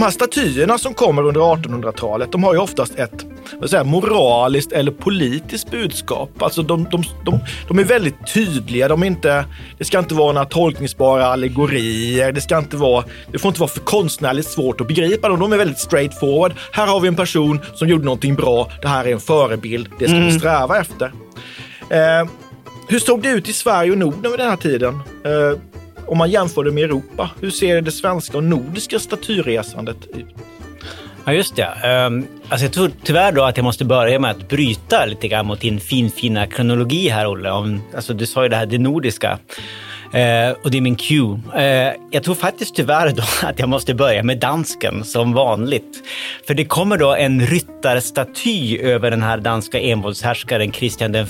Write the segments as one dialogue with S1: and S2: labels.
S1: De här statyerna som kommer under 1800-talet, de har ju oftast ett vad säger, moraliskt eller politiskt budskap. Alltså de, de, de, de är väldigt tydliga. De inte, det ska inte vara några tolkningsbara allegorier. Det, ska inte vara, det får inte vara för konstnärligt svårt att begripa dem. De är väldigt straightforward. Här har vi en person som gjorde någonting bra. Det här är en förebild. Det ska vi sträva efter. Eh, hur såg det ut i Sverige och Norden vid den här tiden? Eh, om man jämför det med Europa, hur ser det svenska och nordiska statyresandet ut?
S2: Ja, just det. Um, alltså jag tror tyvärr då att jag måste börja med att bryta lite grann mot din finfina kronologi här, Olle. Om, alltså du sa ju det här, det nordiska. Eh, och det är min cue. Eh, jag tror faktiskt tyvärr då att jag måste börja med dansken som vanligt. För det kommer då en ryttarstaty över den här danska envåldshärskaren Kristian V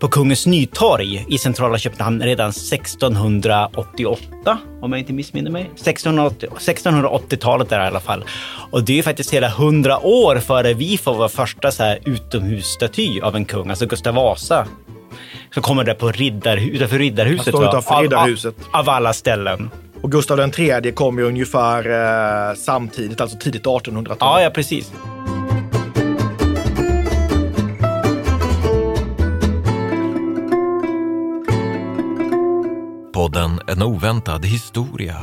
S2: på Kungens Nytorg i centrala Köpenhamn redan 1688, om jag inte missminner mig. 1680, 1680-talet där i alla fall. Och det är faktiskt hela hundra år före vi får vår första så här utomhusstaty av en kung, alltså Gustav Vasa som kommer där på riddar, utanför Riddarhuset.
S1: Han står utanför
S2: Av-
S1: Riddarhuset.
S2: Av, av alla ställen.
S1: Och Gustav III kom ju ungefär eh, samtidigt, alltså tidigt 1800-tal.
S2: Ja, ja precis.
S3: Podden En oväntad historia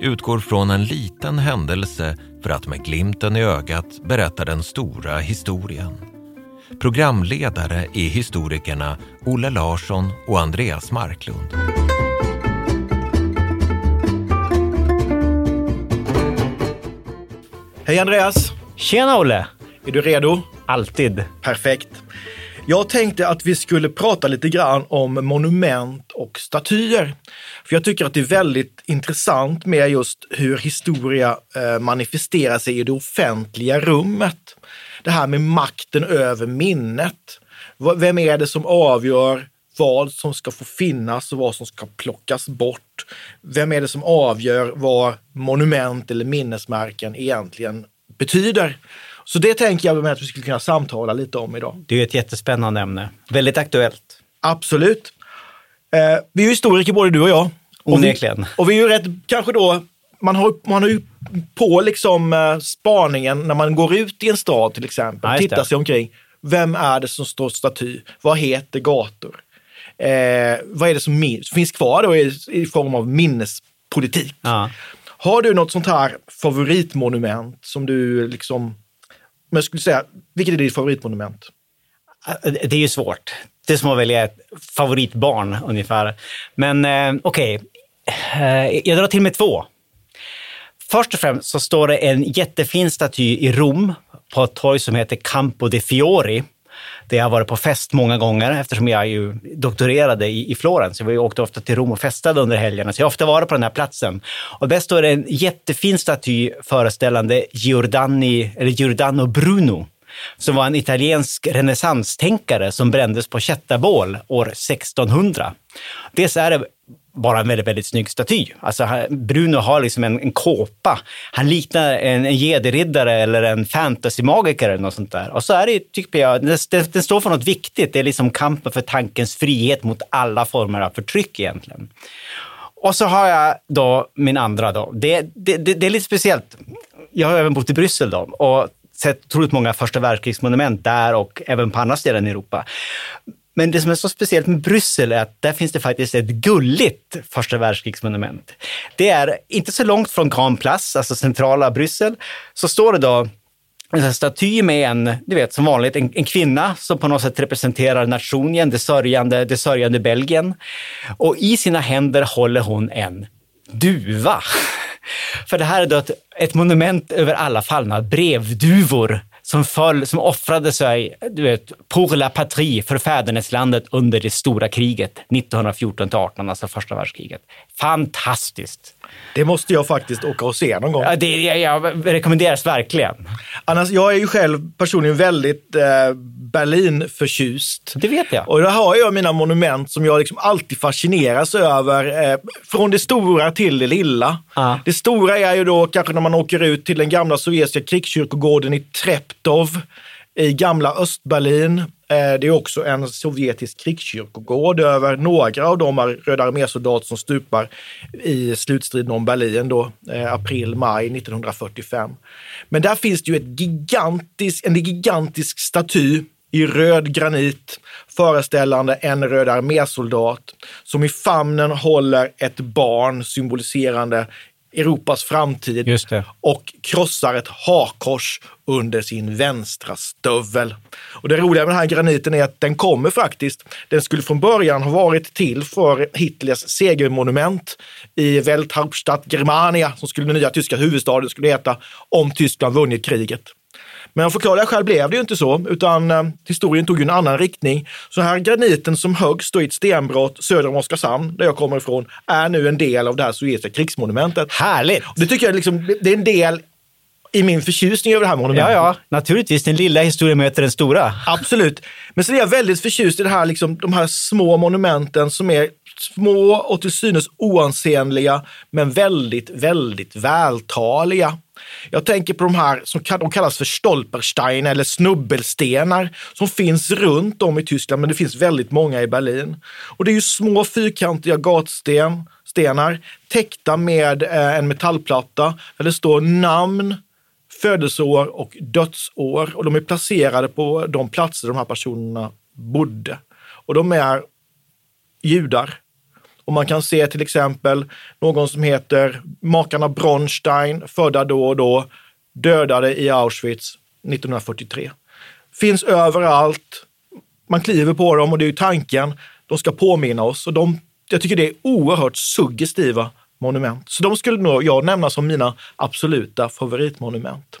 S3: utgår från en liten händelse för att med glimten i ögat berätta den stora historien. Programledare är historikerna Olle Larsson och Andreas Marklund.
S1: Hej Andreas!
S2: Tjena Olle!
S1: Är du redo?
S2: Alltid.
S1: Perfekt. Jag tänkte att vi skulle prata lite grann om monument och statyer. För jag tycker att det är väldigt intressant med just hur historia eh, manifesterar sig i det offentliga rummet. Det här med makten över minnet. Vem är det som avgör vad som ska få finnas och vad som ska plockas bort? Vem är det som avgör vad monument eller minnesmärken egentligen betyder? Så det tänker jag med att vi skulle kunna samtala lite om idag.
S2: Det är ett jättespännande ämne. Väldigt aktuellt.
S1: Absolut. Eh, vi är historiker både du och jag. Och
S2: Onekligen.
S1: vi, och vi är ju rätt, kanske då, man har, man har ju på liksom eh, spaningen när man går ut i en stad till exempel,
S2: Ja,
S1: tittar sig omkring. Vem är det som står staty? Vad heter gator? Eh, vad är det som finns kvar då i, i form av minnespolitik?
S2: Ja.
S1: Har du något sånt här favoritmonument som du liksom, men skulle säga, vilket är ditt favoritmonument?
S2: Det är ju svårt. Det är som att välja ett favoritbarn ungefär. Men eh, okej, eh, jag drar till med två. Först och främst så står det en jättefin staty i Rom på ett torg som heter Campo de Fiori. Det har varit på fest många gånger eftersom jag ju doktorerade i, i Florens. Jag åkte ofta till Rom och festade under helgerna, så jag har ofta varit på den här platsen. Och där står det en jättefin staty föreställande Giordani, eller Giordano Bruno som var en italiensk renässanstänkare som brändes på kättarbål år 1600. Dels är det bara en väldigt, väldigt snygg staty. Alltså, Bruno har liksom en, en kåpa. Han liknar en, en jediriddare eller en fantasymagiker eller något sånt där. Och så är det, tycker jag, den, den den står för något viktigt. Det är liksom kampen för tankens frihet mot alla former av förtryck egentligen. Och så har jag då min andra då. Det, det, det, det är lite speciellt. Jag har även bott i Bryssel då och sett otroligt många första världskrigsmonument där och även på andra ställen i Europa. Men det som är så speciellt med Bryssel är att där finns det faktiskt ett gulligt första världskrigsmonument. Det är inte så långt från Grand Place, alltså centrala Bryssel, så står det då en staty med en, du vet som vanligt, en, en kvinna som på något sätt representerar nationen, det sörjande, det sörjande Belgien. Och i sina händer håller hon en duva. För det här är då ett, ett monument över alla fallna brevduvor som föll, som offrade sig, du vet, pour la patrie, för fäderneslandet under det stora kriget 1914-18, alltså första världskriget. Fantastiskt!
S1: Det måste jag faktiskt åka och se någon gång.
S2: Ja, det jag, jag rekommenderas verkligen.
S1: Annars, jag är ju själv personligen väldigt eh, Berlin-förtjust.
S2: Det vet jag.
S1: Och där har jag mina monument som jag liksom alltid fascineras över. Eh, från det stora till det lilla.
S2: Ja.
S1: Det stora är ju då kanske när man åker ut till den gamla sovjetiska krigskyrkogården i Treptov i gamla Östberlin. Eh, det är också en sovjetisk krigskyrkogård över några av de Röda armésoldater som stupar i slutstriden om Berlin då, eh, april-maj 1945. Men där finns det ju ett gigantisk, en gigantisk staty i röd granit föreställande en Röda armésoldat som i famnen håller ett barn symboliserande Europas framtid och krossar ett hakkors under sin vänstra stövel. Och det roliga med den här graniten är att den kommer faktiskt, den skulle från början ha varit till för Hitlers segermonument i Welthauptstadt Germania, som skulle den nya tyska huvudstaden skulle heta om Tyskland vunnit kriget. Men av förklarliga skäl blev det ju inte så, utan eh, historien tog ju en annan riktning. Så här graniten som högst då i ett stenbrott söder om Oskarshamn, där jag kommer ifrån, är nu en del av det här sovjetiska krigsmonumentet.
S2: Härligt!
S1: Det tycker jag liksom, det är en del i min förtjusning över det här monumentet.
S2: Ja, ja, naturligtvis. Den lilla historien möter den stora.
S1: Absolut. Men så är jag väldigt förtjust i det här, liksom, de här små monumenten som är små och till synes oansenliga, men väldigt, väldigt vältaliga. Jag tänker på de här som de kallas för Stolperstein eller snubbelstenar som finns runt om i Tyskland, men det finns väldigt många i Berlin. Och det är ju små fyrkantiga gatstenar täckta med eh, en metallplatta där det står namn, födelseår och dödsår. Och de är placerade på de platser de här personerna bodde. Och de är judar. Och man kan se till exempel någon som heter makarna Bronstein, födda då och då, dödade i Auschwitz 1943. Finns överallt. Man kliver på dem och det är ju tanken. De ska påminna oss och de, jag tycker det är oerhört suggestiva monument. Så de skulle nog jag nämna som mina absoluta favoritmonument.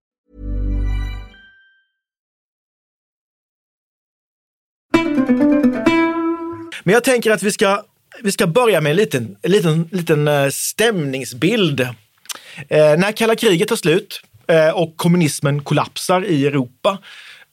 S1: Men jag tänker att vi ska, vi ska börja med en liten, en liten, liten eh, stämningsbild. Eh, när kalla kriget tar slut eh, och kommunismen kollapsar i Europa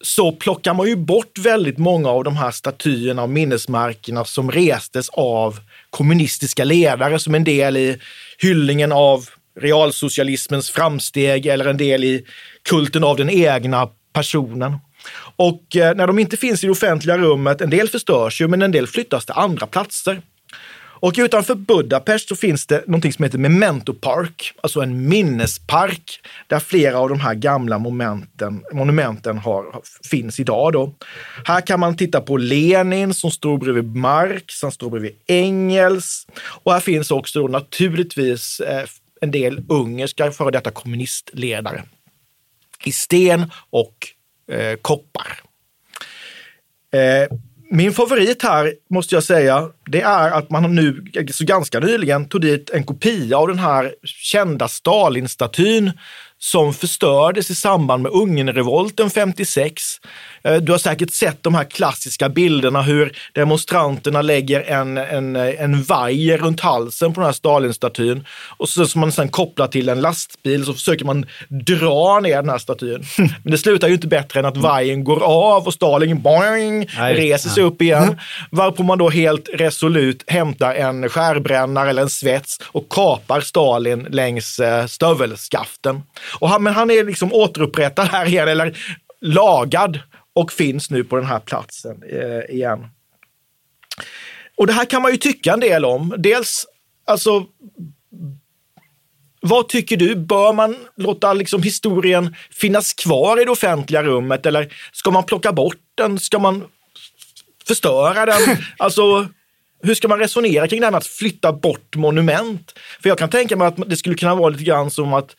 S1: så plockar man ju bort väldigt många av de här statyerna och minnesmärkena som restes av kommunistiska ledare som en del i hyllningen av realsocialismens framsteg eller en del i kulten av den egna personen. Och eh, när de inte finns i det offentliga rummet, en del förstörs ju, men en del flyttas till andra platser. Och utanför Budapest så finns det någonting som heter Memento Park, alltså en minnespark där flera av de här gamla momenten, monumenten har, finns idag. Då. Här kan man titta på Lenin som står bredvid Marx, han står bredvid Engels och här finns också då naturligtvis eh, en del ungerska före detta kommunistledare i sten och eh, koppar. Eh, min favorit här, måste jag säga, det är att man nu så ganska nyligen tog dit en kopia av den här kända Stalinstatyn som förstördes i samband med Ungernrevolten 56. Eh, du har säkert sett de här klassiska bilderna hur demonstranterna lägger en, en, en vajer runt halsen på den här Stalinstatyn och så som man sedan kopplar till en lastbil så försöker man dra ner den här statyn. Men det slutar ju inte bättre än att vajern går av och Stalin boing, reser sig upp igen. Varpå man då helt resolut hämtar en skärbrännare eller en svets och kapar Stalin längs eh, stövelskaften. Och han, men han är liksom återupprättad här igen, eller lagad och finns nu på den här platsen eh, igen. Och det här kan man ju tycka en del om. Dels, alltså, vad tycker du? Bör man låta liksom historien finnas kvar i det offentliga rummet eller ska man plocka bort den? Ska man förstöra den? Alltså, hur ska man resonera kring det här med att flytta bort monument? För jag kan tänka mig att det skulle kunna vara lite grann som att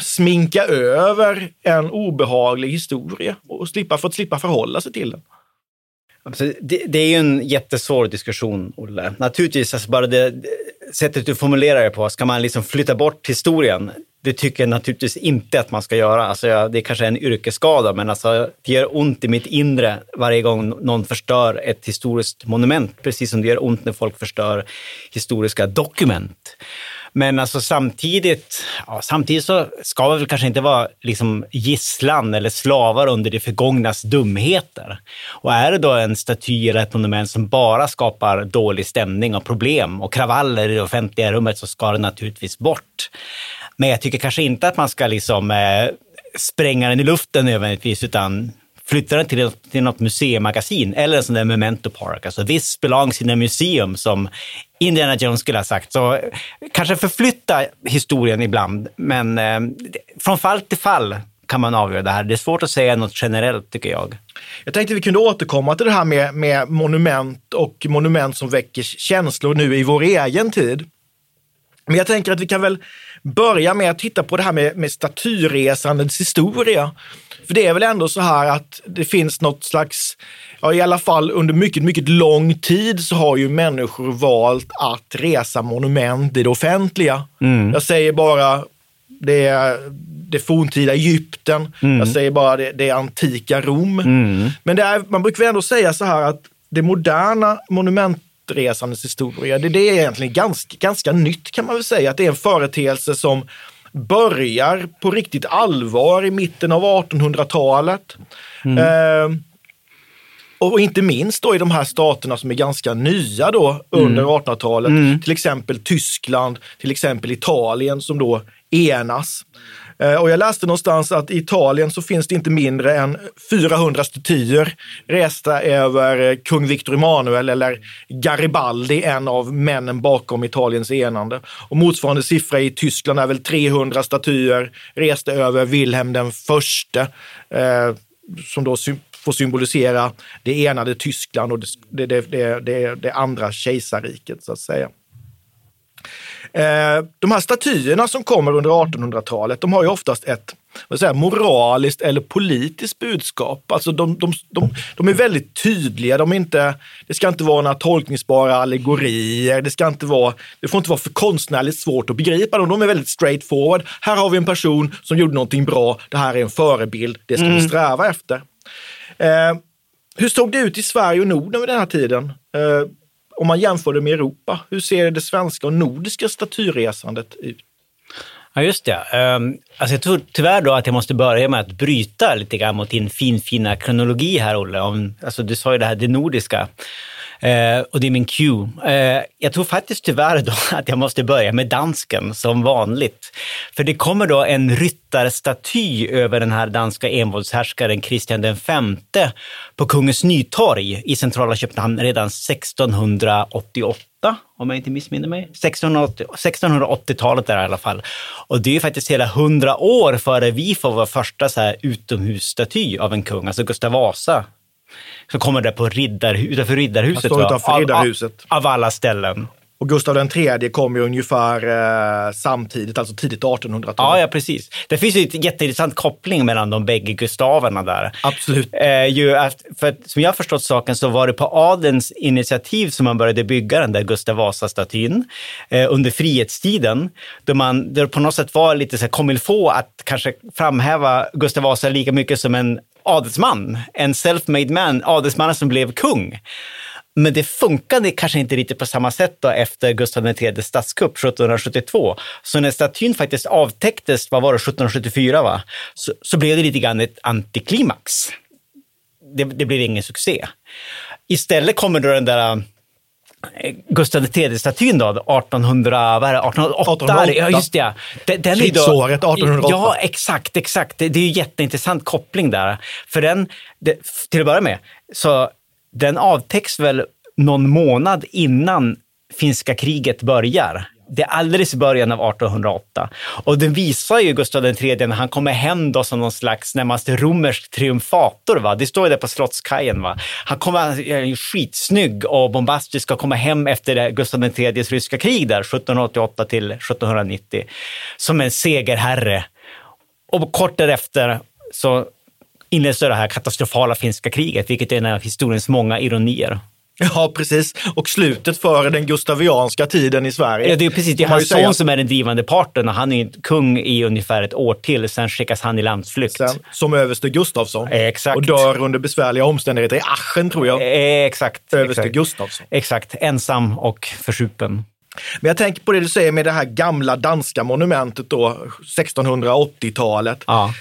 S1: sminka över en obehaglig historia och slippa, för att slippa förhålla sig till den.
S2: Alltså, det, det, är ju en jättesvår diskussion, Olle. Naturligtvis, alltså bara det, sättet du formulerar det på, ska man liksom flytta bort historien? Det tycker jag naturligtvis inte att man ska göra. Alltså, det är kanske är en yrkesskada, men alltså, det gör ont i mitt inre varje gång någon förstör ett historiskt monument, precis som det gör ont när folk förstör historiska dokument. Men alltså samtidigt, ja, samtidigt så ska vi väl kanske inte vara liksom gisslan eller slavar under det förgångnas dumheter. Och är det då en staty eller ett monument som bara skapar dålig stämning och problem och kravaller i det offentliga rummet så ska det naturligtvis bort. Men jag tycker kanske inte att man ska liksom eh, spränga den i luften nödvändigtvis, utan flytta den till, till något museimagasin eller en sån där memento park. Alltså this belongs in a museum som Indiana Jones skulle ha sagt. Så kanske förflytta historien ibland, men eh, från fall till fall kan man avgöra det här. Det är svårt att säga något generellt tycker jag.
S1: Jag tänkte vi kunde återkomma till det här med, med monument och monument som väcker känslor nu i vår egen tid. Men jag tänker att vi kan väl börja med att titta på det här med, med statyresandets historia. För det är väl ändå så här att det finns något slags, ja i alla fall under mycket, mycket lång tid så har ju människor valt att resa monument i det offentliga. Mm. Jag säger bara det, det forntida Egypten, mm. jag säger bara det, det antika Rom. Mm. Men det är, man brukar ändå säga så här att det moderna monumentresandets historia, det, det är egentligen ganska, ganska nytt kan man väl säga. Att det är en företeelse som börjar på riktigt allvar i mitten av 1800-talet. Mm. Eh, och inte minst då i de här staterna som är ganska nya då under mm. 1800-talet. Mm. Till exempel Tyskland, till exempel Italien som då enas. Eh, och jag läste någonstans att i Italien så finns det inte mindre än 400 statyer resta över eh, kung Victor Emanuel eller Garibaldi, en av männen bakom Italiens enande. Och motsvarande siffra i Tyskland är väl 300 statyer resta över Wilhelm den förste, eh, som då får symbolisera det enade Tyskland och det, det, det, det, det andra kejsarriket så att säga. Eh, de här statyerna som kommer under 1800-talet, de har ju oftast ett vad säger, moraliskt eller politiskt budskap. Alltså de, de, de, de, är väldigt tydliga. De inte, det ska inte vara några tolkningsbara allegorier. Det, ska inte vara, det får inte vara för konstnärligt svårt att begripa dem. De är väldigt straightforward. Här har vi en person som gjorde någonting bra. Det här är en förebild. Det ska mm. vi sträva efter. Eh, hur såg det ut i Sverige och Norden vid den här tiden? Eh, om man jämför det med Europa, hur ser det svenska och nordiska statyresandet ut?
S2: Ja, just det. Ehm, alltså jag tror tyvärr då att jag måste börja med att bryta lite grann mot din finfina kronologi här, Olle. Om, alltså du sa ju det här, det nordiska. Eh, och det är min cue. Eh, jag tror faktiskt tyvärr då att jag måste börja med dansken som vanligt. För det kommer då en ryttarstaty över den här danska envåldshärskaren Kristian V på Kungens Nytorg i centrala Köpenhamn redan 1688. om jag inte missminner mig. 1680, 1680-talet där i alla fall. Och det är ju faktiskt hela hundra år före vi får vår första så här utomhusstaty av en kung, alltså Gustav Vasa. Som kommer där på riddar, utanför Riddarhuset.
S1: Utanför
S2: Av-
S1: Riddarhuset.
S2: Av, av alla ställen.
S1: Och Gustav III kom ju ungefär eh, samtidigt, alltså tidigt 1800-tal.
S2: Ja, ja, precis. Det finns ju ett jätteintressant koppling mellan de bägge Gustaverna där.
S1: Absolut.
S2: Eh, ju att, för att, som jag har förstått saken så var det på adelns initiativ som man började bygga den där Gustav Vasa-statyn eh, under frihetstiden. Då man där på något sätt var lite så här faut att kanske framhäva Gustav Vasa lika mycket som en adelsman, en self-made man, adelsmannen som blev kung. Men det funkade kanske inte riktigt på samma sätt då efter Gustav IIIs statskupp 1772. Så när statyn faktiskt avtäcktes, vad var det, 1774 va? Så, så blev det lite grann ett antiklimax. Det, det blev ingen succé. Istället kommer då den där eh, Gustav III-statyn då, 1800, vad är det, 1808?
S1: 1808.
S2: Ja, just det. Den, den
S1: Krigsåret 1808.
S2: Ja, exakt, exakt. Det, det är ju jätteintressant koppling där. För den, det, till att börja med, så den avtäcks väl någon månad innan finska kriget börjar. Det är alldeles i början av 1808. Och den visar ju Gustav III när han kommer hem då som någon slags närmast romersk triumfator. Va? Det står ju där på Slottskajen. Va? Han kommer är skitsnygg och bombastisk och kommer hem efter Gustav IIIs ryska krig där 1788 till 1790 som en segerherre. Och kort därefter så inleds det här katastrofala finska kriget, vilket är en av historiens många ironier.
S1: Ja, precis. Och slutet för den gustavianska tiden i Sverige.
S2: Ja, det är precis, det är hans son som är den drivande parten och han är kung i ungefär ett år till, sen skickas han i landsflykt.
S1: Sen, som överste Gustafsson.
S2: Exakt.
S1: Och dör under besvärliga omständigheter i Aschen, tror jag.
S2: Eh, Exakt.
S1: Överste
S2: exakt.
S1: Gustafsson.
S2: Exakt, ensam och försupen.
S1: Men jag tänker på det du säger med det här gamla danska monumentet då, 1680-talet.
S2: Ja.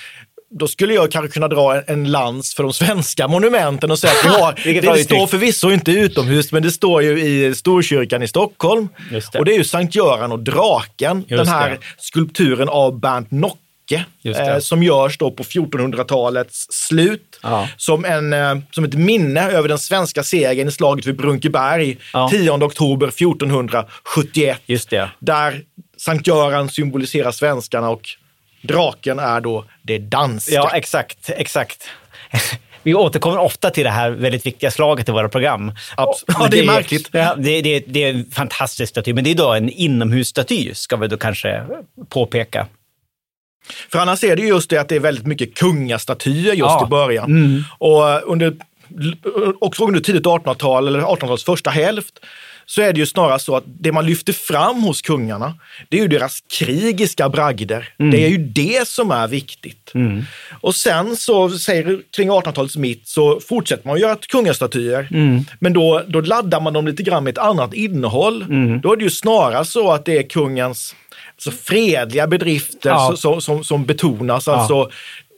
S1: Då skulle jag kanske kunna dra en, lans för de svenska monumenten och säga att vi har, det, det står förvisso inte utomhus, men det står ju i Storkyrkan i Stockholm.
S2: Det.
S1: Och det är ju Sankt Göran och draken,
S2: Just
S1: den här
S2: det.
S1: skulpturen av Bernt Nocke. Eh, som görs då på 1400-talets slut
S2: Ja.
S1: som, en, eh, som ett minne över den svenska segern i slaget vid Brunkeberg
S2: Ja.
S1: 10 oktober 1471.
S2: Just det.
S1: Där Sankt Göran symboliserar svenskarna och draken är då det danska.
S2: Ja, exakt, exakt. Vi återkommer ofta till det här väldigt viktiga slaget i våra program.
S1: Abs-
S2: Och
S1: ja, det är märkligt.
S2: Ja, det, det, det är en fantastisk staty, men det är då en inomhusstaty, ska vi då kanske påpeka.
S1: För annars är det ju just det att det är väldigt mycket kungastatyer just
S2: Ja. Mm.
S1: i början. Och eh, under, också under tidigt 1800-tal eller 1800-talets första hälft så är det ju snarare så att det man lyfter fram hos kungarna, det är ju deras krigiska bragder.
S2: Mm.
S1: Det är ju det som är viktigt. Och sen så, säger kring 1800-talets mitt, så fortsätter man att göra kungastatyer.
S2: Mm.
S1: Men då, då laddar man dem lite grann med ett annat innehåll.
S2: Mm.
S1: Då är det ju snarare så att det är kungens alltså fredliga bedrifter
S2: Ja.
S1: som, som, som betonas. Alltså,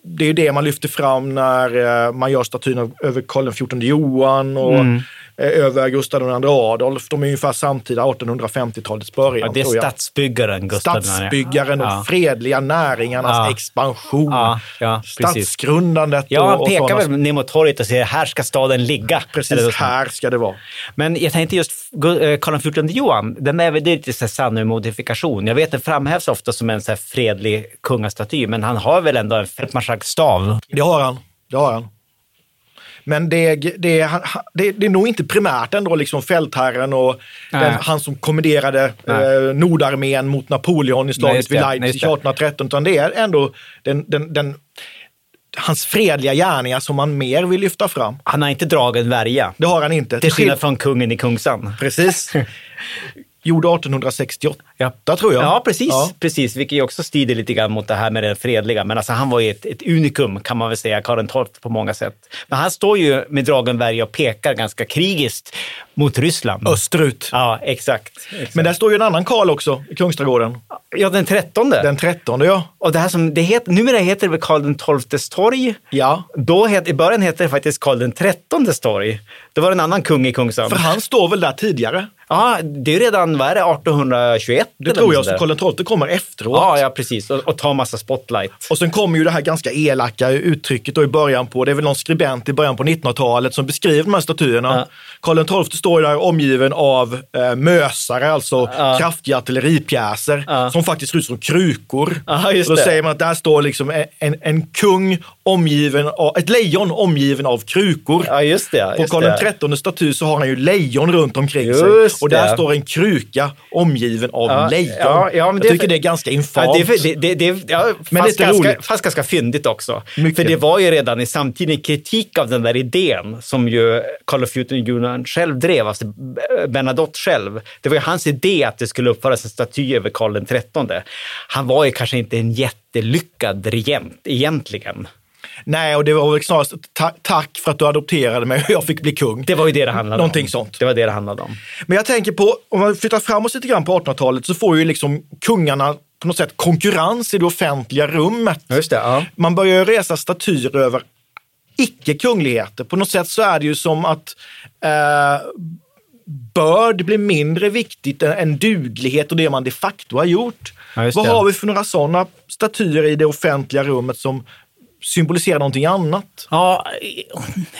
S1: det är ju det man lyfter fram när eh, man gör statyn över Karl XIV Johan och
S2: Mm.
S1: Eh, över Gustav II Adolf. De är ungefär samtida 1850-talets början.
S2: Ja, det är stadsbyggaren Gustav II.
S1: Stadsbyggaren och
S2: Ja.
S1: fredliga näringarnas
S2: Ja.
S1: expansion.
S2: Ja, ja.
S1: Stadsgrundandet
S2: Ja, han pekar väl ner mot torget och säger här ska staden ligga.
S1: Precis, här ska det vara.
S2: Men jag tänkte just eh, Karl XIV Johan, den är väl det är lite sann modifikation. Jag vet den framhävs ofta som en så här fredlig kungastaty, men han har väl ändå en fältmarskalksstav.
S1: Det har han. Det har han. Men det, det, det, det är nog inte primärt ändå liksom fältherren och den, han som kommenderade eh, Nordarmén mot Napoleon i slaget vid. Leipzig
S2: Nej, just det.
S1: 1813, utan det är ändå den, den, den, hans fredliga gärningar som man mer vill lyfta fram.
S2: Han har inte dragen värja.
S1: Det har han inte.
S2: Till skillnad från kungen i Kungsan.
S1: Precis. Gjord 1868,
S2: Ja.
S1: tror jag.
S2: Ja, precis.
S1: Ja.
S2: precis. Vilket också strider lite grann mot det här med det fredliga. Men alltså, han var ju ett, ett unikum, kan man väl säga, Karl XII på många sätt. Men han står ju med dragen värja och pekar ganska krigiskt mot Ryssland.
S1: Österut.
S2: Ja, exakt. exakt.
S1: Men där står ju en annan Karl också i Kungsträdgården.
S2: Ja, den trettonde.
S1: Den 13, ja.
S2: Och det här som, det heter, numera heter det väl Karl XIIs torg.
S1: Ja.
S2: Då het, I början hette det faktiskt Karl XIII torg. Det var en annan kung i Kungsan.
S1: För han står väl där tidigare?
S2: Ja, det är redan, vad är det, 1821?
S1: Det tror jag, så. Karl XII kommer efteråt.
S2: Ja, ja, precis. Och, och tar massa spotlight.
S1: Och sen kommer ju det här ganska elaka uttrycket då i början på, det är väl någon skribent i början på 1900-talet som beskriver de här statyerna.
S2: Ja.
S1: Karl XII står ju där omgiven av eh, mösare, alltså
S2: Ja.
S1: kraftiga artilleripjäser
S2: Ja.
S1: som faktiskt ser ut som krukor.
S2: Ja, just
S1: och då
S2: det.
S1: säger man att där står liksom en, en, en kung omgiven av, ett lejon omgiven av krukor.
S2: Ja, just det.
S1: På
S2: Just
S1: Karl
S2: det.
S1: XIII staty så har han ju lejon runt omkring
S2: Just
S1: sig. Och där
S2: det.
S1: står en kruka omgiven av
S2: Ja,
S1: lejon.
S2: ja, ja, men
S1: jag
S2: det är
S1: tycker det är ganska
S2: Ja,
S1: infamt.
S2: det, är för- det, det, det, ja,
S1: Men
S2: fast,
S1: lite
S2: ganska,
S1: roligt.
S2: fast ganska fyndigt också.
S1: Mycket.
S2: För det var ju redan i samtiden kritik av den där idén som ju Carl of Julian själv drev, alltså Bernadotte själv. Det var ju hans idé att det skulle uppföras en staty över Karl XIII. Han var ju kanske inte en jättelyckad regent egentligen.
S1: Nej, och det var väl snarast ta- tack för att du adopterade mig och jag fick bli kung.
S2: Det var ju det det handlade
S1: Någonting
S2: om.
S1: sånt.
S2: Det var det det handlade om.
S1: Men jag tänker på, om man flyttar framåt lite grann på 1800-talet så får ju liksom kungarna på något sätt konkurrens i det offentliga rummet.
S2: Just det, ja.
S1: Man börjar resa statyer över icke-kungligheter. På något sätt så är det ju som att eh, börd blir mindre viktigt än, duglighet och det man de facto har gjort.
S2: Ja,
S1: Vad har vi för några sådana statyer i det offentliga rummet som symboliserar någonting annat?
S2: Ja,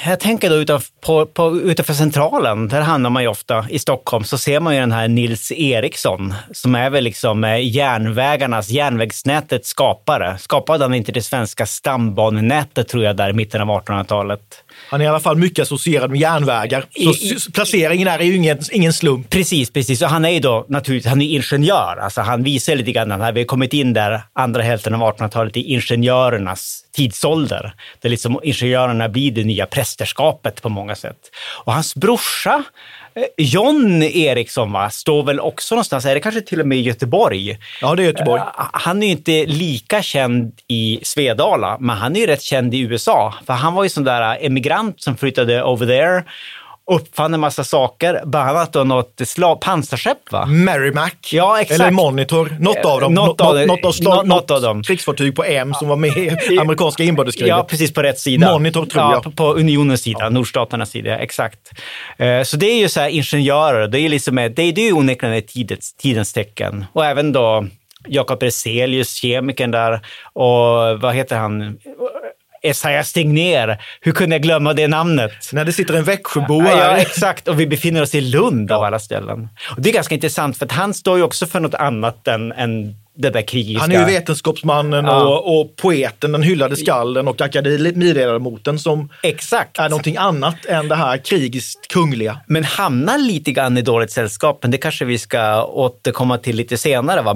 S2: jag tänker då utanför, på, på, utanför centralen, där hamnar man ju ofta i Stockholm, så ser man ju den här Nils Eriksson som är väl liksom eh, järnvägarnas, järnvägsnätets skapare. Skapade han inte det svenska stambanenätet tror jag där i mitten av 1800-talet?
S1: Han är i alla fall mycket associerad med järnvägar. Så
S2: I-
S1: placeringen där är ju ingen, ingen slump.
S2: Precis, precis. Och han är ju då naturligtvis, han är ingenjör. Alltså han visar lite grann att vi har kommit in där andra hälften av 1800-talet i ingenjörernas tidsålder. Där liksom ingenjörerna blir det nya prästerskapet på många sätt. Och hans brorsa eh, John Eriksson va, står väl också någonstans, är det kanske till och med i Göteborg?
S1: Ja, det är Göteborg.
S2: Eh, Han är ju inte lika känd i Svedala, men han är ju rätt känd i USA. För han var ju sån där emigrant som flyttade over there, uppfann en massa saker, bland annat då något slav, pansarskepp va?
S1: Merrimack.
S2: Ja, exakt.
S1: Eller Monitor. Något av dem.
S2: Något
S1: Nå-
S2: av
S1: något, av, slag,
S2: Nå- något av dem.
S1: krigsfartyg på M som var med i amerikanska inbördeskriget.
S2: Ja, precis på rätt sida.
S1: Monitor tror
S2: ja,
S1: jag.
S2: På, på unionens sida, nordstaternas sida, exakt. Eh, Så det är ju så här ingenjörer, det är, liksom, det är, ju onekligen ett tidens, tidens tecken. Och även då Jakob Berzelius, kemikern där, och vad heter han? Esaias Tegnér. Hur kunde jag glömma det namnet?
S1: När det sitter en Växjöbo
S2: Ja,
S1: här.
S2: exakt. Och vi befinner oss i Lund av alla ställen. Och det är ganska intressant för att han står ju också för något annat än, än det där krigiska.
S1: Han är ju vetenskapsmannen
S2: Ja.
S1: och, och poeten, den hyllade skalden och akademiledamoten som
S2: Exakt.
S1: är någonting annat än det här krigiskt kungliga.
S2: Men hamnar lite grann i dåligt sällskap, men det kanske vi ska återkomma till lite senare. Va?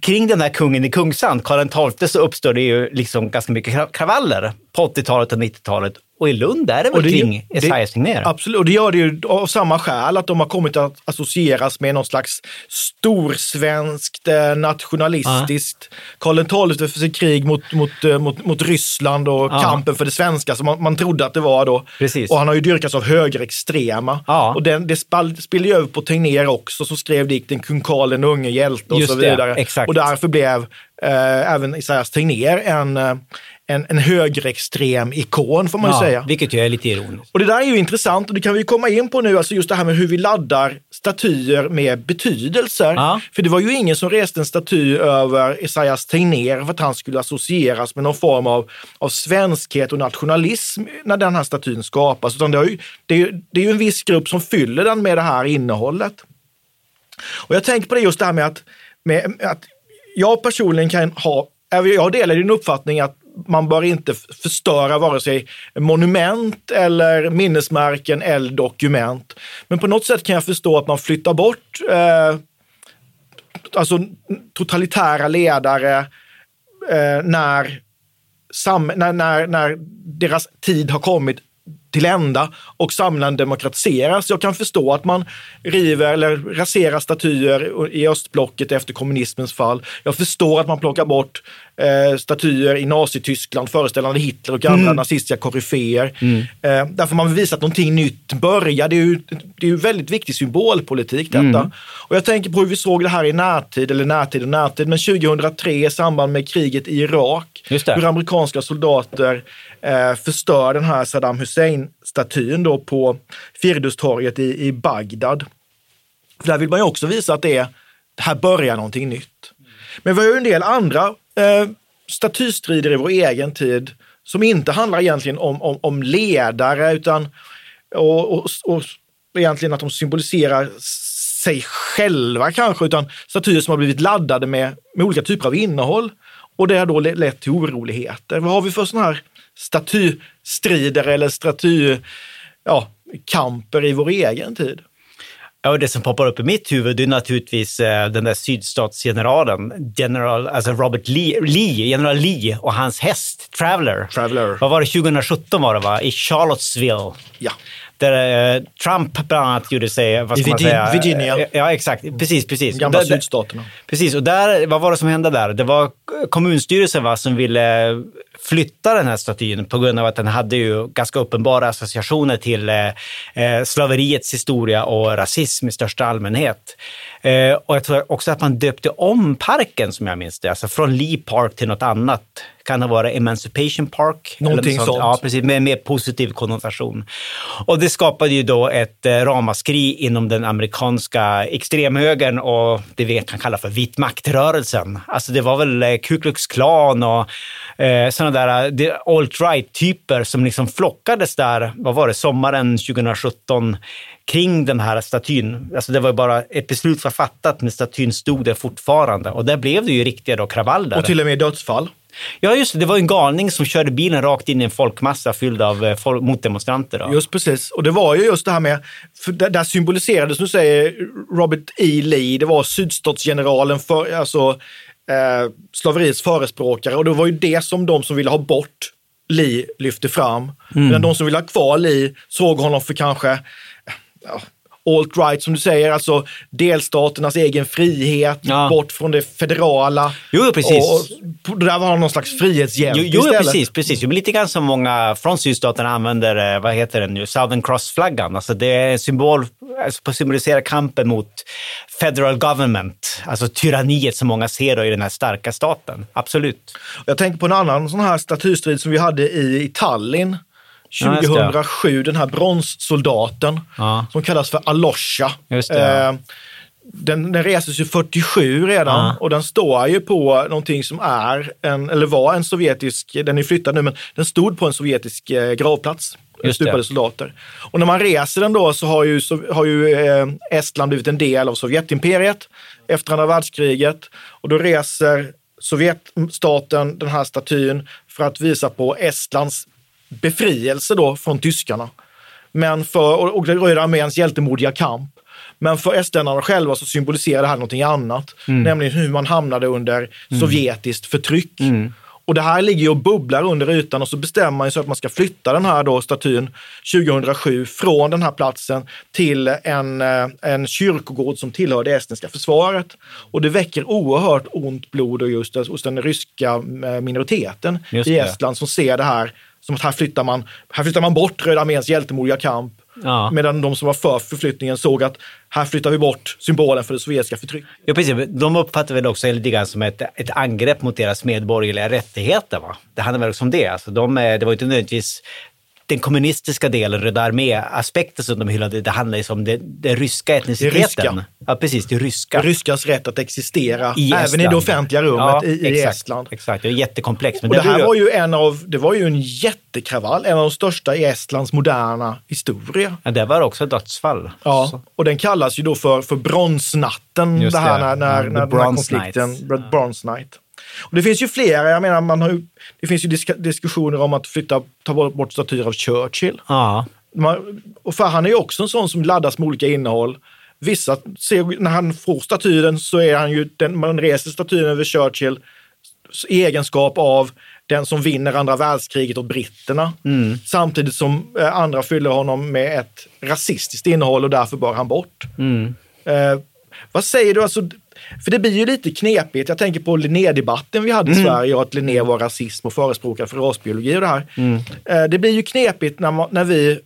S2: Kring den här kungen i Kungsan, Karl XII, så uppstår det ju liksom ganska mycket kravaller på 80-talet och 90-talet. Och i Lund är det väl
S1: det-
S2: kring
S1: det-
S2: Esaias Tegnér?
S1: Absolut, och det gör det ju av samma skäl, att de har kommit att associeras med någon slags storsvenskt, eh, nationalistiskt, Karl XII för sitt krig mot, mot, eh, mot, mot Ryssland och
S2: Ja.
S1: kampen för det svenska som man, man trodde att det var då.
S2: Precis.
S1: Och han har ju dyrkats av högerextrema.
S2: Ja.
S1: Och den, det spiller ju över på Tegnér också, som skrev dikten Kung Karl den unge hjälte och
S2: Just
S1: så
S2: det,
S1: vidare.
S2: exakt.
S1: Och därför blev eh, även Isaias Tegnér en, eh, en, en högerextrem ikon, får man ju
S2: ja,
S1: säga.
S2: Vilket ju är lite ironiskt.
S1: Och det där är ju intressant och det kan vi komma in på nu, alltså just det här med hur vi laddar statyer med betydelser.
S2: Ja.
S1: För det var ju ingen som reste en staty över Esaias Tegnér för att han skulle associeras med någon form av, av svenskhet och nationalism när den här statyn skapas. Utan det, ju, det, är ju, det är ju en viss grupp som fyller den med det här innehållet. Och jag tänker på det just det här med att, med, att jag personligen kan ha, jag delar din uppfattning att man bör inte förstöra vare sig monument eller minnesmärken eller dokument. Men på något sätt kan jag förstå att man flyttar bort eh, alltså totalitära ledare eh, när, sam, när, när, när deras tid har kommit till ända och samhällen demokratiseras. Jag kan förstå att man river eller raserar statyer i östblocket efter kommunismens fall. Jag förstår att man plockar bort eh, statyer i Nazityskland föreställande Hitler och andra
S2: Mm.
S1: nazistiska koryféer. Eh, därför man vill visa att någonting nytt börjar. Det är ju, det är ju väldigt viktig symbolpolitik detta.
S2: Mm.
S1: Och jag tänker på hur vi såg det här i närtid, eller närtid och närtid, men 2003 i samband med kriget i Irak. Hur amerikanska soldater eh, förstör den här Saddam statyn då på Firdustorget i, i Bagdad. För där vill man ju också visa att det, är, här börjar någonting nytt. Men vi har ju en del andra eh, statystrider i vår egen tid som inte handlar egentligen om, om, om ledare utan och, och, och egentligen att de symboliserar sig själva kanske, utan statyer som har blivit laddade med, med olika typer av innehåll. Och det har då le- lett till oroligheter. Vad har vi för sådana här statystrider eller staty, ja, kamper i vår egen tid?
S2: Ja, och det som poppar upp i mitt huvud det är naturligtvis eh, den där sydstatsgeneralen, general, alltså Robert Lee, Lee, general Lee och hans häst Traveller.
S1: Traveller.
S2: Vad var det, 2017 var det va? I Charlottesville.
S1: Ja.
S2: Där eh, Trump bland annat gjorde sig, vad
S1: I
S2: ska man
S1: Virgin-
S2: säga?
S1: Virginia.
S2: Ja, exakt. Precis, precis.
S1: De gamla
S2: Där-
S1: sydstaterna.
S2: Precis, och där, vad var det som hände där? Det var kommunstyrelsen va, som ville flytta den här statyn på grund av att den hade ju ganska uppenbara associationer till eh, eh, slaveriets historia och rasism i största allmänhet. Eh, och jag tror också att man döpte om parken som jag minns det, alltså från Lee Park till något annat. Kan det vara Emancipation Park? eller
S1: Någonting
S2: något
S1: sånt.
S2: Ja, precis, med mer positiv konnotation. Och det skapade ju då ett eh, ramaskri inom den amerikanska extremhögern och det vi kan kalla för vit maktrörelsen. Alltså det var väl eh, Ku Klux Klan och eh, sådana där det- alt-right-typer som liksom flockades där, vad var det, sommaren 2017 kring den här statyn. Alltså det var bara ett beslut var fattat, men statyn stod där fortfarande. Och där blev det ju riktiga då kravaller.
S1: Och till och med dödsfall.
S2: Ja, just det. Det var en galning som körde bilen rakt in i en folkmassa fylld av eh, folk, motdemonstranter. Då.
S1: Just precis. Och det var ju just det här med, där, där symboliserades, nu säger Robert E. Lee, det var sydstatsgeneralen för, alltså eh, slaveriets förespråkare och det var ju det som de som ville ha bort Lee lyfte fram.
S2: Mm.
S1: Men de som ville ha kvar Lee såg honom för kanske ja, alt-right som du säger, alltså delstaternas egen frihet,
S2: Ja.
S1: bort från det federala.
S2: Jo, precis.
S1: Och, där var någon slags frihetshjälte
S2: Jo, jo precis, precis. Jo, men lite grann som många från sydstaterna använder, eh, vad heter den nu, Southern Cross-flaggan. Alltså det är en symbol, alltså på att symbolisera kampen mot federal government, alltså tyranniet som många ser då i den här starka staten. Absolut.
S1: Jag tänker på en annan sån här statystrid som vi hade i, i Tallinn
S2: Ja, just det.
S1: 2007, den här bronssoldaten
S2: Ja.
S1: som kallas för Alosha. Eh, den, den reses ju 47 redan
S2: Ja.
S1: och den står ju på någonting som är, en, eller var en sovjetisk, den är flyttad nu, men den stod på en sovjetisk eh, gravplats.
S2: Just
S1: Stupade
S2: det.
S1: soldater. Och när man reser den då så har ju, så har ju eh, Estland blivit en del av Sovjetimperiet efter andra världskriget. Och då reser Sovjetstaten den här statyn för att visa på Estlands befrielse då från tyskarna. Men för, och, och Röda arméns hjältemodiga kamp. Men för estländarna själva så symboliserar det här någonting annat.
S2: Mm.
S1: Nämligen hur man hamnade under sovjetiskt förtryck. Och det här ligger ju och bubblar under ytan och så bestämmer man sig att man ska flytta den här då statyn 2007 från den här platsen till en, eh, en kyrkogård som tillhör det estniska försvaret. Och det väcker oerhört ont blod och just hos den ryska eh, minoriteten i. Estland som ser det här som att här flyttar man, här flyttar man bort Röda arméns hjältemodiga kamp.
S2: Ja.
S1: Medan de som var för förflyttningen såg att här flyttar vi bort symbolen för det sovjetiska förtrycket.
S2: Ja, precis. De uppfattar väl också lite grann som ett, ett angrepp mot deras medborgerliga rättigheter. Va? Det handlar väl också om det. Alltså, de, eh, det var inte nödvändigtvis den kommunistiska delen, Röda armé-aspekten som de hyllade. Det handlar ju om det, den ryska etniciteten.
S1: ryska.
S2: Ja, precis. Det ryska.
S1: Det ryskas rätt att existera
S2: I
S1: även i
S2: Estland.
S1: det offentliga rummet
S2: Ja,
S1: i, i
S2: exakt,
S1: Estland.
S2: Exakt, det är jättekomplext. Men
S1: Och det här var ju en av, det var ju en jättekravall, en av de största i Estlands moderna historia.
S2: Ja, det var också dödsfall.
S1: Ja, och den kallas ju då för, för bronsnatten,
S2: Just
S1: det här
S2: det.
S1: när, när, när den här konflikten,
S2: Nights.
S1: Br- Bronze Night. Och det finns ju flera, jag menar, man har ju, det finns ju disk- diskussioner om att flytta, ta bort, statyer av Churchill.
S2: Ja.
S1: Man, och för han är ju också en sån som laddas med olika innehåll. Vissa ser, när han får statyn så är han ju, den, man reser statyn över Churchill i egenskap av den som vinner andra världskriget åt britterna.
S2: Mm.
S1: Samtidigt som eh, andra fyller honom med ett rasistiskt innehåll och därför bör han bort.
S2: Mm.
S1: Eh, vad säger du? Alltså, för det blir ju lite knepigt. Jag tänker på Linné-debatten vi hade i
S2: Mm.
S1: Sverige och att Linné var rasism och förespråkare för rasbiologi och det här.
S2: Mm.
S1: Eh, det blir ju knepigt när, man, när vi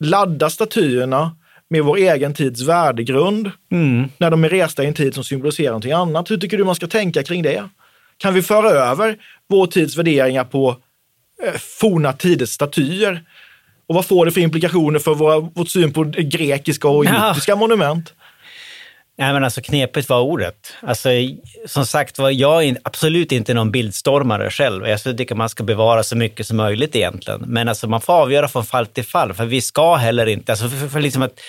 S1: laddar statyerna med vår egen tids värdegrund.
S2: Mm.
S1: När de är resta i en tid som symboliserar någonting annat. Hur tycker du man ska tänka kring det? Kan vi föra över vår tids värderingar på eh, forna tiders statyer? Och vad får det för implikationer för våra, vårt syn på grekiska och
S2: Ja.
S1: egyptiska monument?
S2: Nej, men alltså knepigt var ordet. Alltså, som sagt var, jag är absolut inte någon bildstormare själv. Alltså, jag tycker man ska bevara så mycket som möjligt egentligen. Men alltså, man får avgöra från fall till fall, för vi ska heller inte... Alltså, för, för liksom att,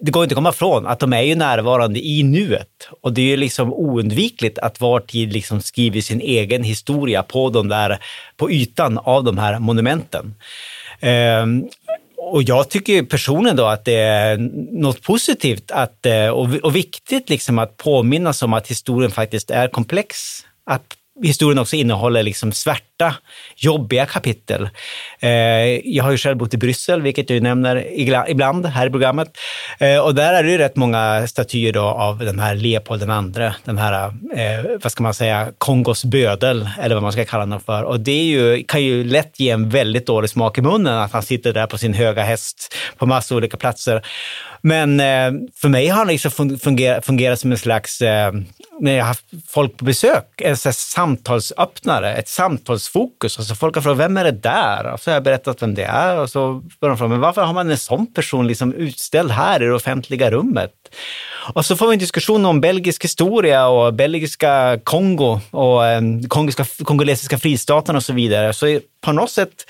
S2: det går inte att komma ifrån att de är ju närvarande i nuet. Och det är ju liksom oundvikligt att var tid liksom skriver sin egen historia på, de där, på ytan av de här monumenten. Ehm, och jag tycker personligen då att det är något positivt att, eh, och, och viktigt liksom att påminnas om att historien faktiskt är komplex. Att historien också innehåller liksom svärta, jobbiga kapitel. Eh, jag har ju själv bott i Bryssel, vilket jag ju nämner ibland här i programmet. Eh, och där är det ju rätt många statyer då av den här Leopold den andre, den här, eh, vad ska man säga, Kongos bödel, eller vad man ska kalla den för. Och det är ju, kan ju lätt ge en väldigt dålig smak i munnen att han sitter där på sin höga häst på massa olika platser. Men eh, för mig har han liksom fungerat, fungerat som en slags, eh, när jag har haft folk på besök, en slags samtalsöppnare, ett samtals fokus. Alltså folk har frågat, vem är det där? Och så har jag berättat vem det är och så börjar de fråga, men varför har man en sån person liksom utställd här i det offentliga rummet? Och så får vi en diskussion om belgisk historia och belgiska Kongo och eh, kongiska, kongolesiska fristaten och så vidare. Så på något sätt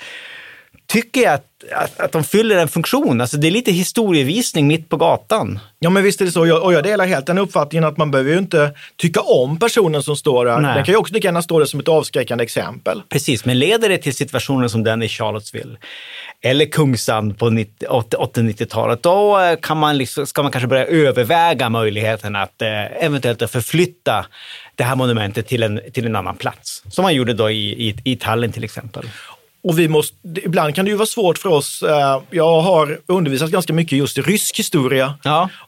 S2: tycker jag att, att, att de fyller en funktion. Alltså det är lite historievisning mitt på gatan.
S1: Ja, men visst är det så. Jag- Och jag delar helt den uppfattningen att man behöver ju inte tycka om personen som står där.
S2: Nej.
S1: Den kan ju också lika gärna stå där som ett avskräckande exempel.
S2: Precis, men leder det till situationer som den i Charlottesville eller Kungsan på 90 80 80-90-talet, då eh, kan man liksom, ska man kanske börja överväga möjligheten att eh, eventuellt förflytta det här monumentet till en, till en annan plats. Som man gjorde då i, i, i Tallinn till exempel.
S1: Och vi måste, ibland kan det ju vara svårt för oss. eh, Jag har undervisat ganska mycket just i rysk historia.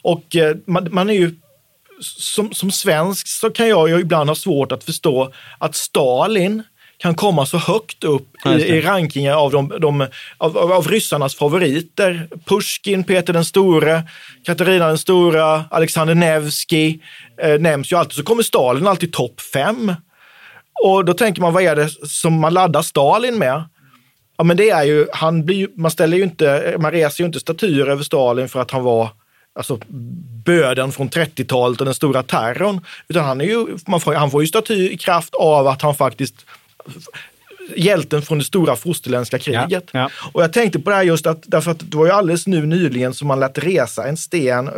S1: Och eh, man, man är ju, som, som svensk så kan jag ju ibland ha svårt att förstå att Stalin kan komma så högt upp
S2: Ja,
S1: i, i rankingen av, de, de, av, av, av ryssarnas favoriter. Pushkin, Peter den store, Katarina den stora, Alexander Nevsky eh, nämns ju alltid. Så kommer Stalin alltid topp fem. Och då tänker man, vad är det som man laddar Stalin med? Ja, men det är ju, han blir man ställer ju inte, man reser ju inte statyer över Stalin för att han var alltså, böden från 30-talet och den stora terrorn. Utan han, är ju, man får, han får ju staty i kraft av att han faktiskt hjälten från det stora fosterländska kriget.
S2: Ja,
S1: Och jag tänkte på det här just att, därför att det var ju alldeles nu nyligen som man lät resa en sten,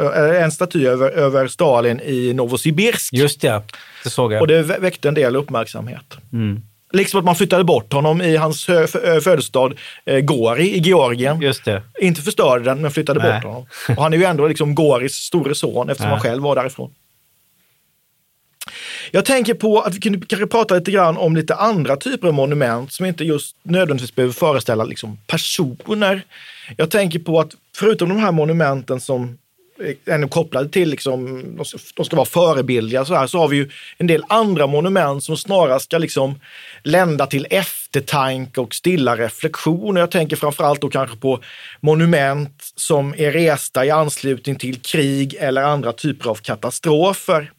S1: en staty över, över Stalin i Novosibirsk.
S2: Just det, det såg jag.
S1: Och det vä- väckte en del uppmärksamhet.
S2: Mm.
S1: Liksom att man flyttade bort honom i hans hö- f- ö- födelsestad eh, Gori i Georgien.
S2: Just det.
S1: Inte förstörde den, men flyttade
S2: Nej.
S1: bort honom. Och han är ju ändå liksom Goris store son eftersom
S2: Ja.
S1: han själv var därifrån. Jag tänker på att vi kunde kanske prata lite grann om lite andra typer av monument som inte just nödvändigtvis behöver föreställa liksom personer. Jag tänker på att förutom de här monumenten som ännu kopplade till, liksom, de ska vara förebildliga, så, här, så har vi ju en del andra monument som snarast ska liksom lända till eftertanke och stilla reflektion. Jag tänker framförallt då kanske på monument som är resta i anslutning till krig eller andra typer av katastrofer.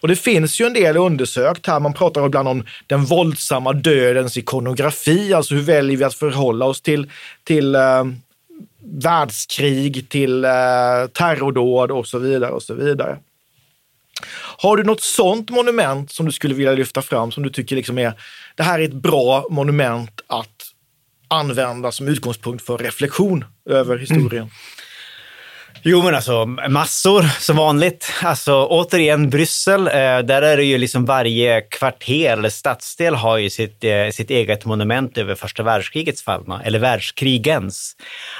S1: Och det finns ju en del undersökt här. Man pratar ibland om den våldsamma dödens ikonografi, alltså hur väljer vi att förhålla oss till, till eh, världskrig, till uh, terrordåd och så vidare och så vidare. Har du något sånt monument som du skulle vilja lyfta fram som du tycker liksom är, det här är ett bra monument att använda som utgångspunkt för reflektion över historien? Mm.
S2: Jo, men alltså massor som vanligt. Alltså återigen Bryssel, eh, där är det ju liksom varje kvarter eller stadsdel har ju sitt, eh, sitt eget monument över första världskrigets fallna, eller världskrigens.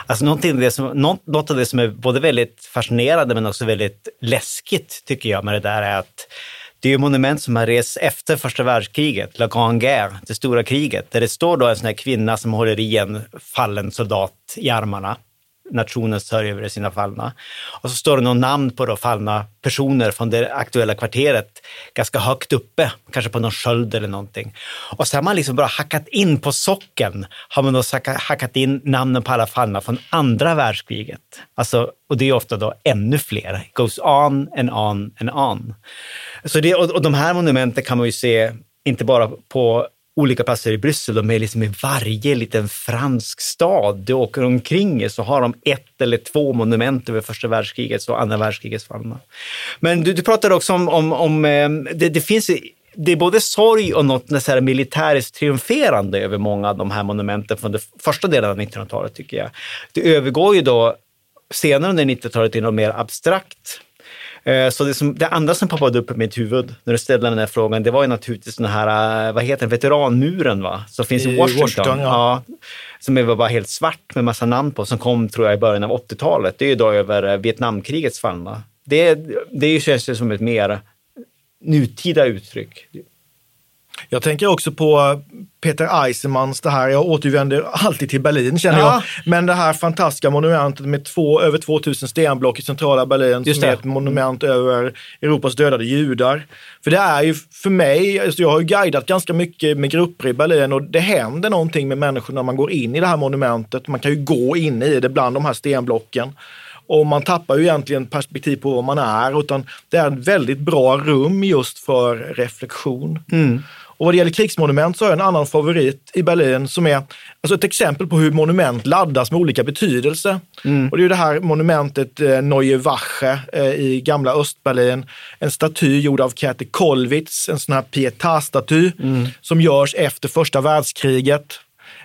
S2: Alltså någonting av det som, något, något av det som är både väldigt fascinerande men också väldigt läskigt tycker jag med det där är att det är ju monument som har rests efter första världskriget, La Grande Guerre, det stora kriget, där det står då en sån här kvinna som håller i en fallen soldat i armarna nationen sörjer över sina fallna. Och så står det något namn på då fallna personer från det aktuella kvarteret ganska högt uppe, kanske på någon sköld eller någonting. Och så har man liksom bara hackat in på socken, har man då hackat in namnen på alla fallna från andra världskriget. Alltså, och det är ofta då ännu fler. It goes on and on and on. Så det, och, och de här monumenten kan man ju se inte bara på olika platser i Bryssel. De är liksom i varje liten fransk stad du åker omkring i, så har de ett eller två monument över första världskrigets och andra världskrigets fallna. Men du, du pratade också om, om, om eh, det, det finns det är både sorg och något nästan här militäriskt triumferande över många av de här monumenten från den första delen av 1900-talet tycker jag. Det övergår ju då senare under 90-talet till något mer abstrakt så det, som, det, andra som poppade upp i mitt huvud när du ställde den här frågan, det var ju naturligtvis den här, eh, vad heter den, veteranmuren va? Som finns i, i Washington. Washington ja. ja. Som är bara helt svart med massa namn på, som kom tror jag i början av 80-talet. Det är ju då över eh, Vietnamkrigets fallna. Det, det känns som ett mer nutida uttryck.
S1: Jag tänker också på Peter Eisenmans, det här, jag återvänder alltid till Berlin känner ja. jag, men det här fantastiska monumentet med två, över 2000 stenblock i centrala Berlin Just som det. är ett monument över Europas dödade judar. För det är ju för mig, alltså jag har ju guidat ganska mycket med grupper i Berlin och det händer någonting med människor när man går in i det här monumentet. Man kan ju gå in i det bland de här stenblocken. Och man tappar ju egentligen perspektiv på vad man är, utan det är ett väldigt bra rum just för reflektion. Mm. Och vad det gäller krigsmonument så har jag en annan favorit i Berlin som är alltså ett exempel på hur monument laddas med olika betydelse. Mm. Och det är det här monumentet eh, Neue Wache eh, i gamla Östberlin. En staty gjord av Käthe Kollwitz, en sån här pietà-staty mm. som görs efter första världskriget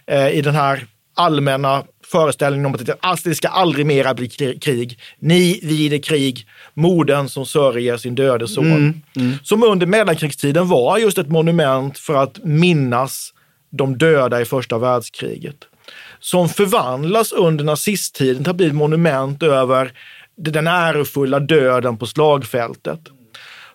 S1: eh, i den här allmänna föreställningen om att det ska aldrig mera bli krig. Ni vid krig, moden som sörjer sin döde son. Mm, mm. Som under mellankrigstiden var just ett monument för att minnas de döda i första världskriget. Som förvandlas under nazisttiden till att bli ett monument över den ärofulla döden på slagfältet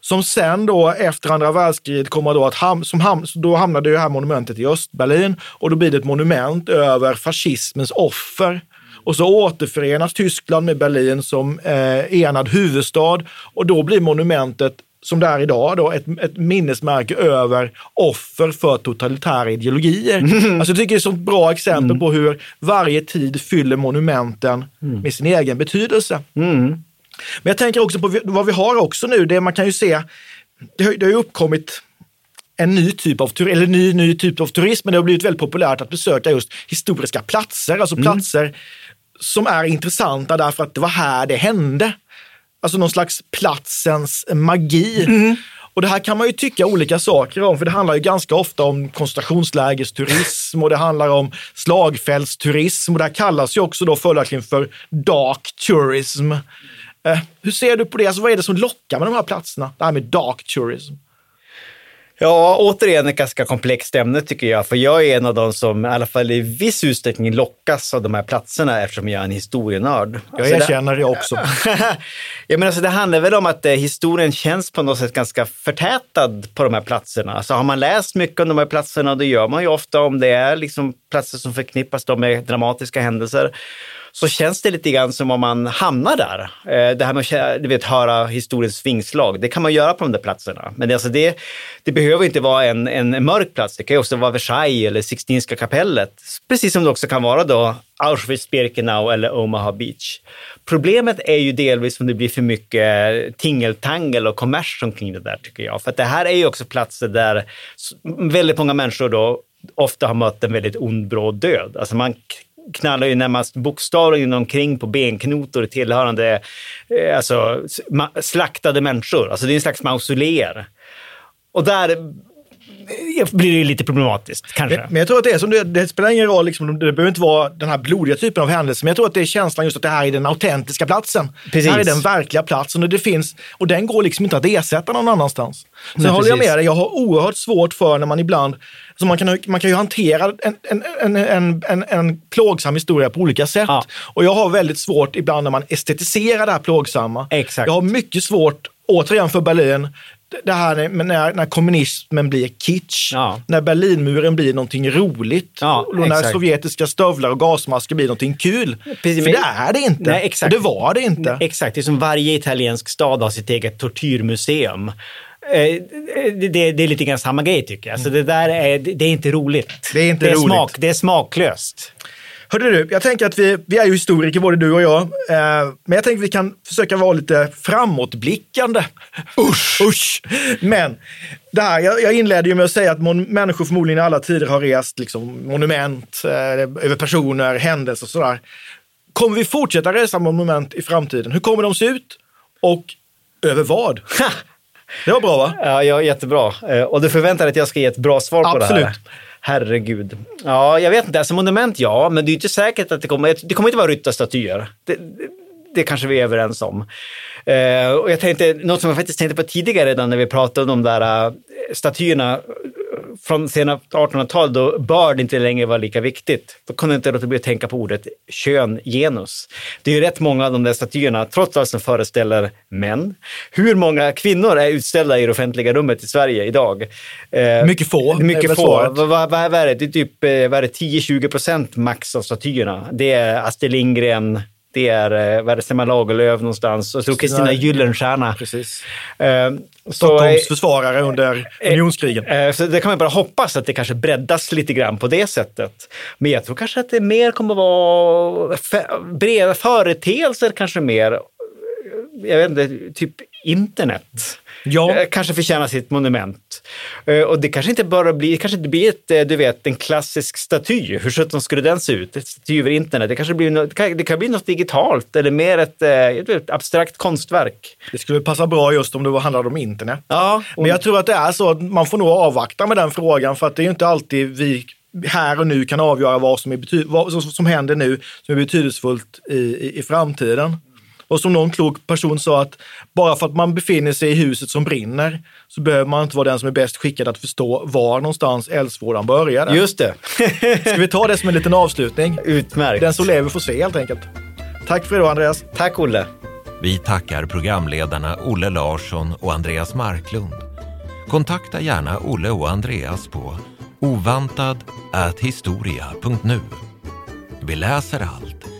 S1: som sen då efter andra världskriget kommer då att ham som ham då hamnade det här monumentet i Östberlin och då blir det ett monument över fascismens offer. Och så återförenas Tyskland med Berlin som eh, enad huvudstad och då blir monumentet som det är idag, då, ett, ett minnesmärke över offer för totalitära ideologier. Mm. Alltså jag tycker det är ett så bra exempel mm. på hur varje tid fyller monumenten mm. med sin egen betydelse. Mm. Men jag tänker också på vad vi har också nu. Det man kan ju se, det har, det har ju uppkommit en ny typ av turism, eller ny, ny typ av turism, men det har blivit väldigt populärt att besöka just historiska platser, alltså mm. platser som är intressanta därför att det var här det hände. Alltså någon slags platsens magi. Mm. Och det här kan man ju tycka olika saker om, för det handlar ju ganska ofta om koncentrationslägesturism och det handlar om slagfältsturism och det här kallas ju också då följaktligen för dark tourism. Eh, hur ser du på det? Alltså, vad är det som lockar med de här platserna? Det här med dark tourism.
S2: Ja, återigen ett ganska komplext ämne tycker jag, för jag är en av de som i alla fall i viss utsträckning lockas av de här platserna eftersom jag är en historienörd.
S1: Jag erkänner det också.
S2: ja, men alltså, det handlar väl om att eh, historien känns på något sätt ganska förtätad på de här platserna. Alltså, har man läst mycket om de här platserna, det gör man ju ofta om det är liksom platser som förknippas med dramatiska händelser så känns det lite grann som om man hamnar där. Eh, det här med att du vet, höra historiens vingslag, det kan man göra på de där platserna. Men alltså det, det behöver inte vara en, en mörk plats. Det kan också vara Versailles eller Sixtinska kapellet. Precis som det också kan vara då Auschwitz-Birkenau eller Omaha Beach. Problemet är ju delvis om det blir för mycket tingeltangel och kommers omkring det där tycker jag. För att det här är ju också platser där väldigt många människor då ofta har mött en väldigt ond bråd död. Alltså man knallar ju närmast bokstavligen omkring på benknotor tillhörande eh, alltså, slaktade människor. Alltså det är en slags mausoleer. Och där blir det lite problematiskt kanske.
S1: Men jag tror att det är som det, det spelar ingen roll, liksom, det behöver inte vara den här blodiga typen av händelse, men jag tror att det är känslan just att det här är den autentiska platsen. Precis. Det här är den verkliga platsen och det finns, och den går liksom inte att ersätta någon annanstans. Sen Nej, håller jag med dig, jag har oerhört svårt för när man ibland, så man kan, man kan ju hantera en, en, en, en, en, en plågsam historia på olika sätt. Ja. Och jag har väldigt svårt ibland när man estetiserar det här plågsamma.
S2: Exakt.
S1: Jag har mycket svårt återigen för Berlin, det här när, när kommunismen blir kitsch, ja. när Berlinmuren blir någonting roligt, ja, och när exakt. sovjetiska stövlar och gasmasker blir någonting kul. Precis, För det är det inte. Nej, exakt. Och det var det inte.
S2: Exakt, det är som varje italiensk stad har sitt eget tortyrmuseum. Eh, det, det, det, är lite grann samma grej tycker jag. Alltså det där är, det är inte roligt.
S1: Det är inte
S2: det är
S1: roligt.
S2: Smak, det är smaklöst.
S1: Hörde du, jag tänker att vi, vi är ju historiker både du och jag, eh, men jag tänker att vi kan försöka vara lite framåtblickande. Usch! Usch! Men det här, jag, jag inledde ju med att säga att mon, människor förmodligen i alla tider har rest liksom, monument eh, över personer, händelser och sådär. Kommer vi fortsätta resa monument i framtiden? Hur kommer de se ut? Och över vad? Det var bra va?
S2: Ja, ja jättebra. Eh, och du förväntar dig att jag ska ge ett bra svar på
S1: Absolut.
S2: det här? Herregud. Ja, jag vet inte. Alltså monument, ja, men det är inte säkert att det kommer... Det kommer inte vara ryttarstatyer. Det, det, det kanske vi är överens om. Uh, och jag tänkte, något som jag faktiskt tänkte på tidigare redan när vi pratade om de där uh, statyerna från sena 1800-talet då börd inte längre var lika viktigt. Då kunde jag inte låta bli att tänka på ordet kön, genus. Det är ju rätt många av de där statyerna, trots allt som föreställer män. Hur många kvinnor är utställda i det offentliga rummet i Sverige idag?
S1: Eh, mycket få.
S2: Mycket få. Vad, vad, vad, är det? Det är typ 10-20 eh, procent max av statyerna. Det är Astrid Lindgren, det är, eh, vad är det, Selma Lagerlöf någonstans och så Kristina Gyllenstierna.
S1: Precis. Uh, Stockholms så, försvarare under unionskrigen.
S2: Uh, så det kan man bara hoppas att det kanske breddas lite grann på det sättet. Men jag tror kanske att det mer kommer att vara breda företeelser, kanske mer, jag vet inte, typ internet
S1: ja.
S2: Eh, kanske förtjänar sitt monument. Eh, och det kanske inte bara blir, det kanske inte blir ett, eh, du vet, en klassisk staty. Hur sjutton skulle den se ut? Ett staty över internet. Det kanske blir något, det kan bli något digitalt eller mer ett, ett abstrakt konstverk.
S1: Det skulle passa bra just om det handlade om internet.
S2: Ja,
S1: och... Men jag tror att det är så att man får nog avvakta med den frågan för att det är inte alltid vi här och nu kan avgöra vad som, är bety- vad som händer nu som är betydelsefullt i, i, i framtiden. Och som någon klok person sa att bara för att man befinner sig i huset som brinner så behöver man inte vara den som är bäst skickad att förstå var någonstans eldsvådan började.
S2: Just det.
S1: Ska vi ta det som en liten avslutning?
S2: Utmärkt.
S1: Den som lever får se helt enkelt. Tack för idag Andreas.
S2: Tack Olle.
S3: Vi tackar programledarna Olle Larsson och Andreas Marklund. Kontakta gärna Olle och Andreas på ovantad.historia.nu. Vi läser allt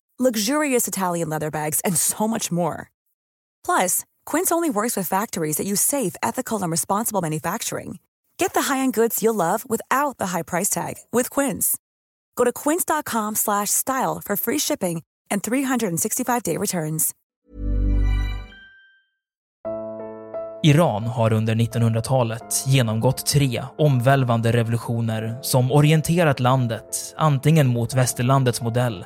S4: luxurious Italian leather bags, and so much more. Plus, Quince only works with factories that use safe, ethical, and responsible manufacturing. Get the high-end goods you'll love without the high price tag with Quince. Go to quince.com/style for free shipping and 365-day returns.
S5: Iran har under 1900-talet genomgått tre omvälvande revolutioner som orienterat landet antingen mot västerlandets modell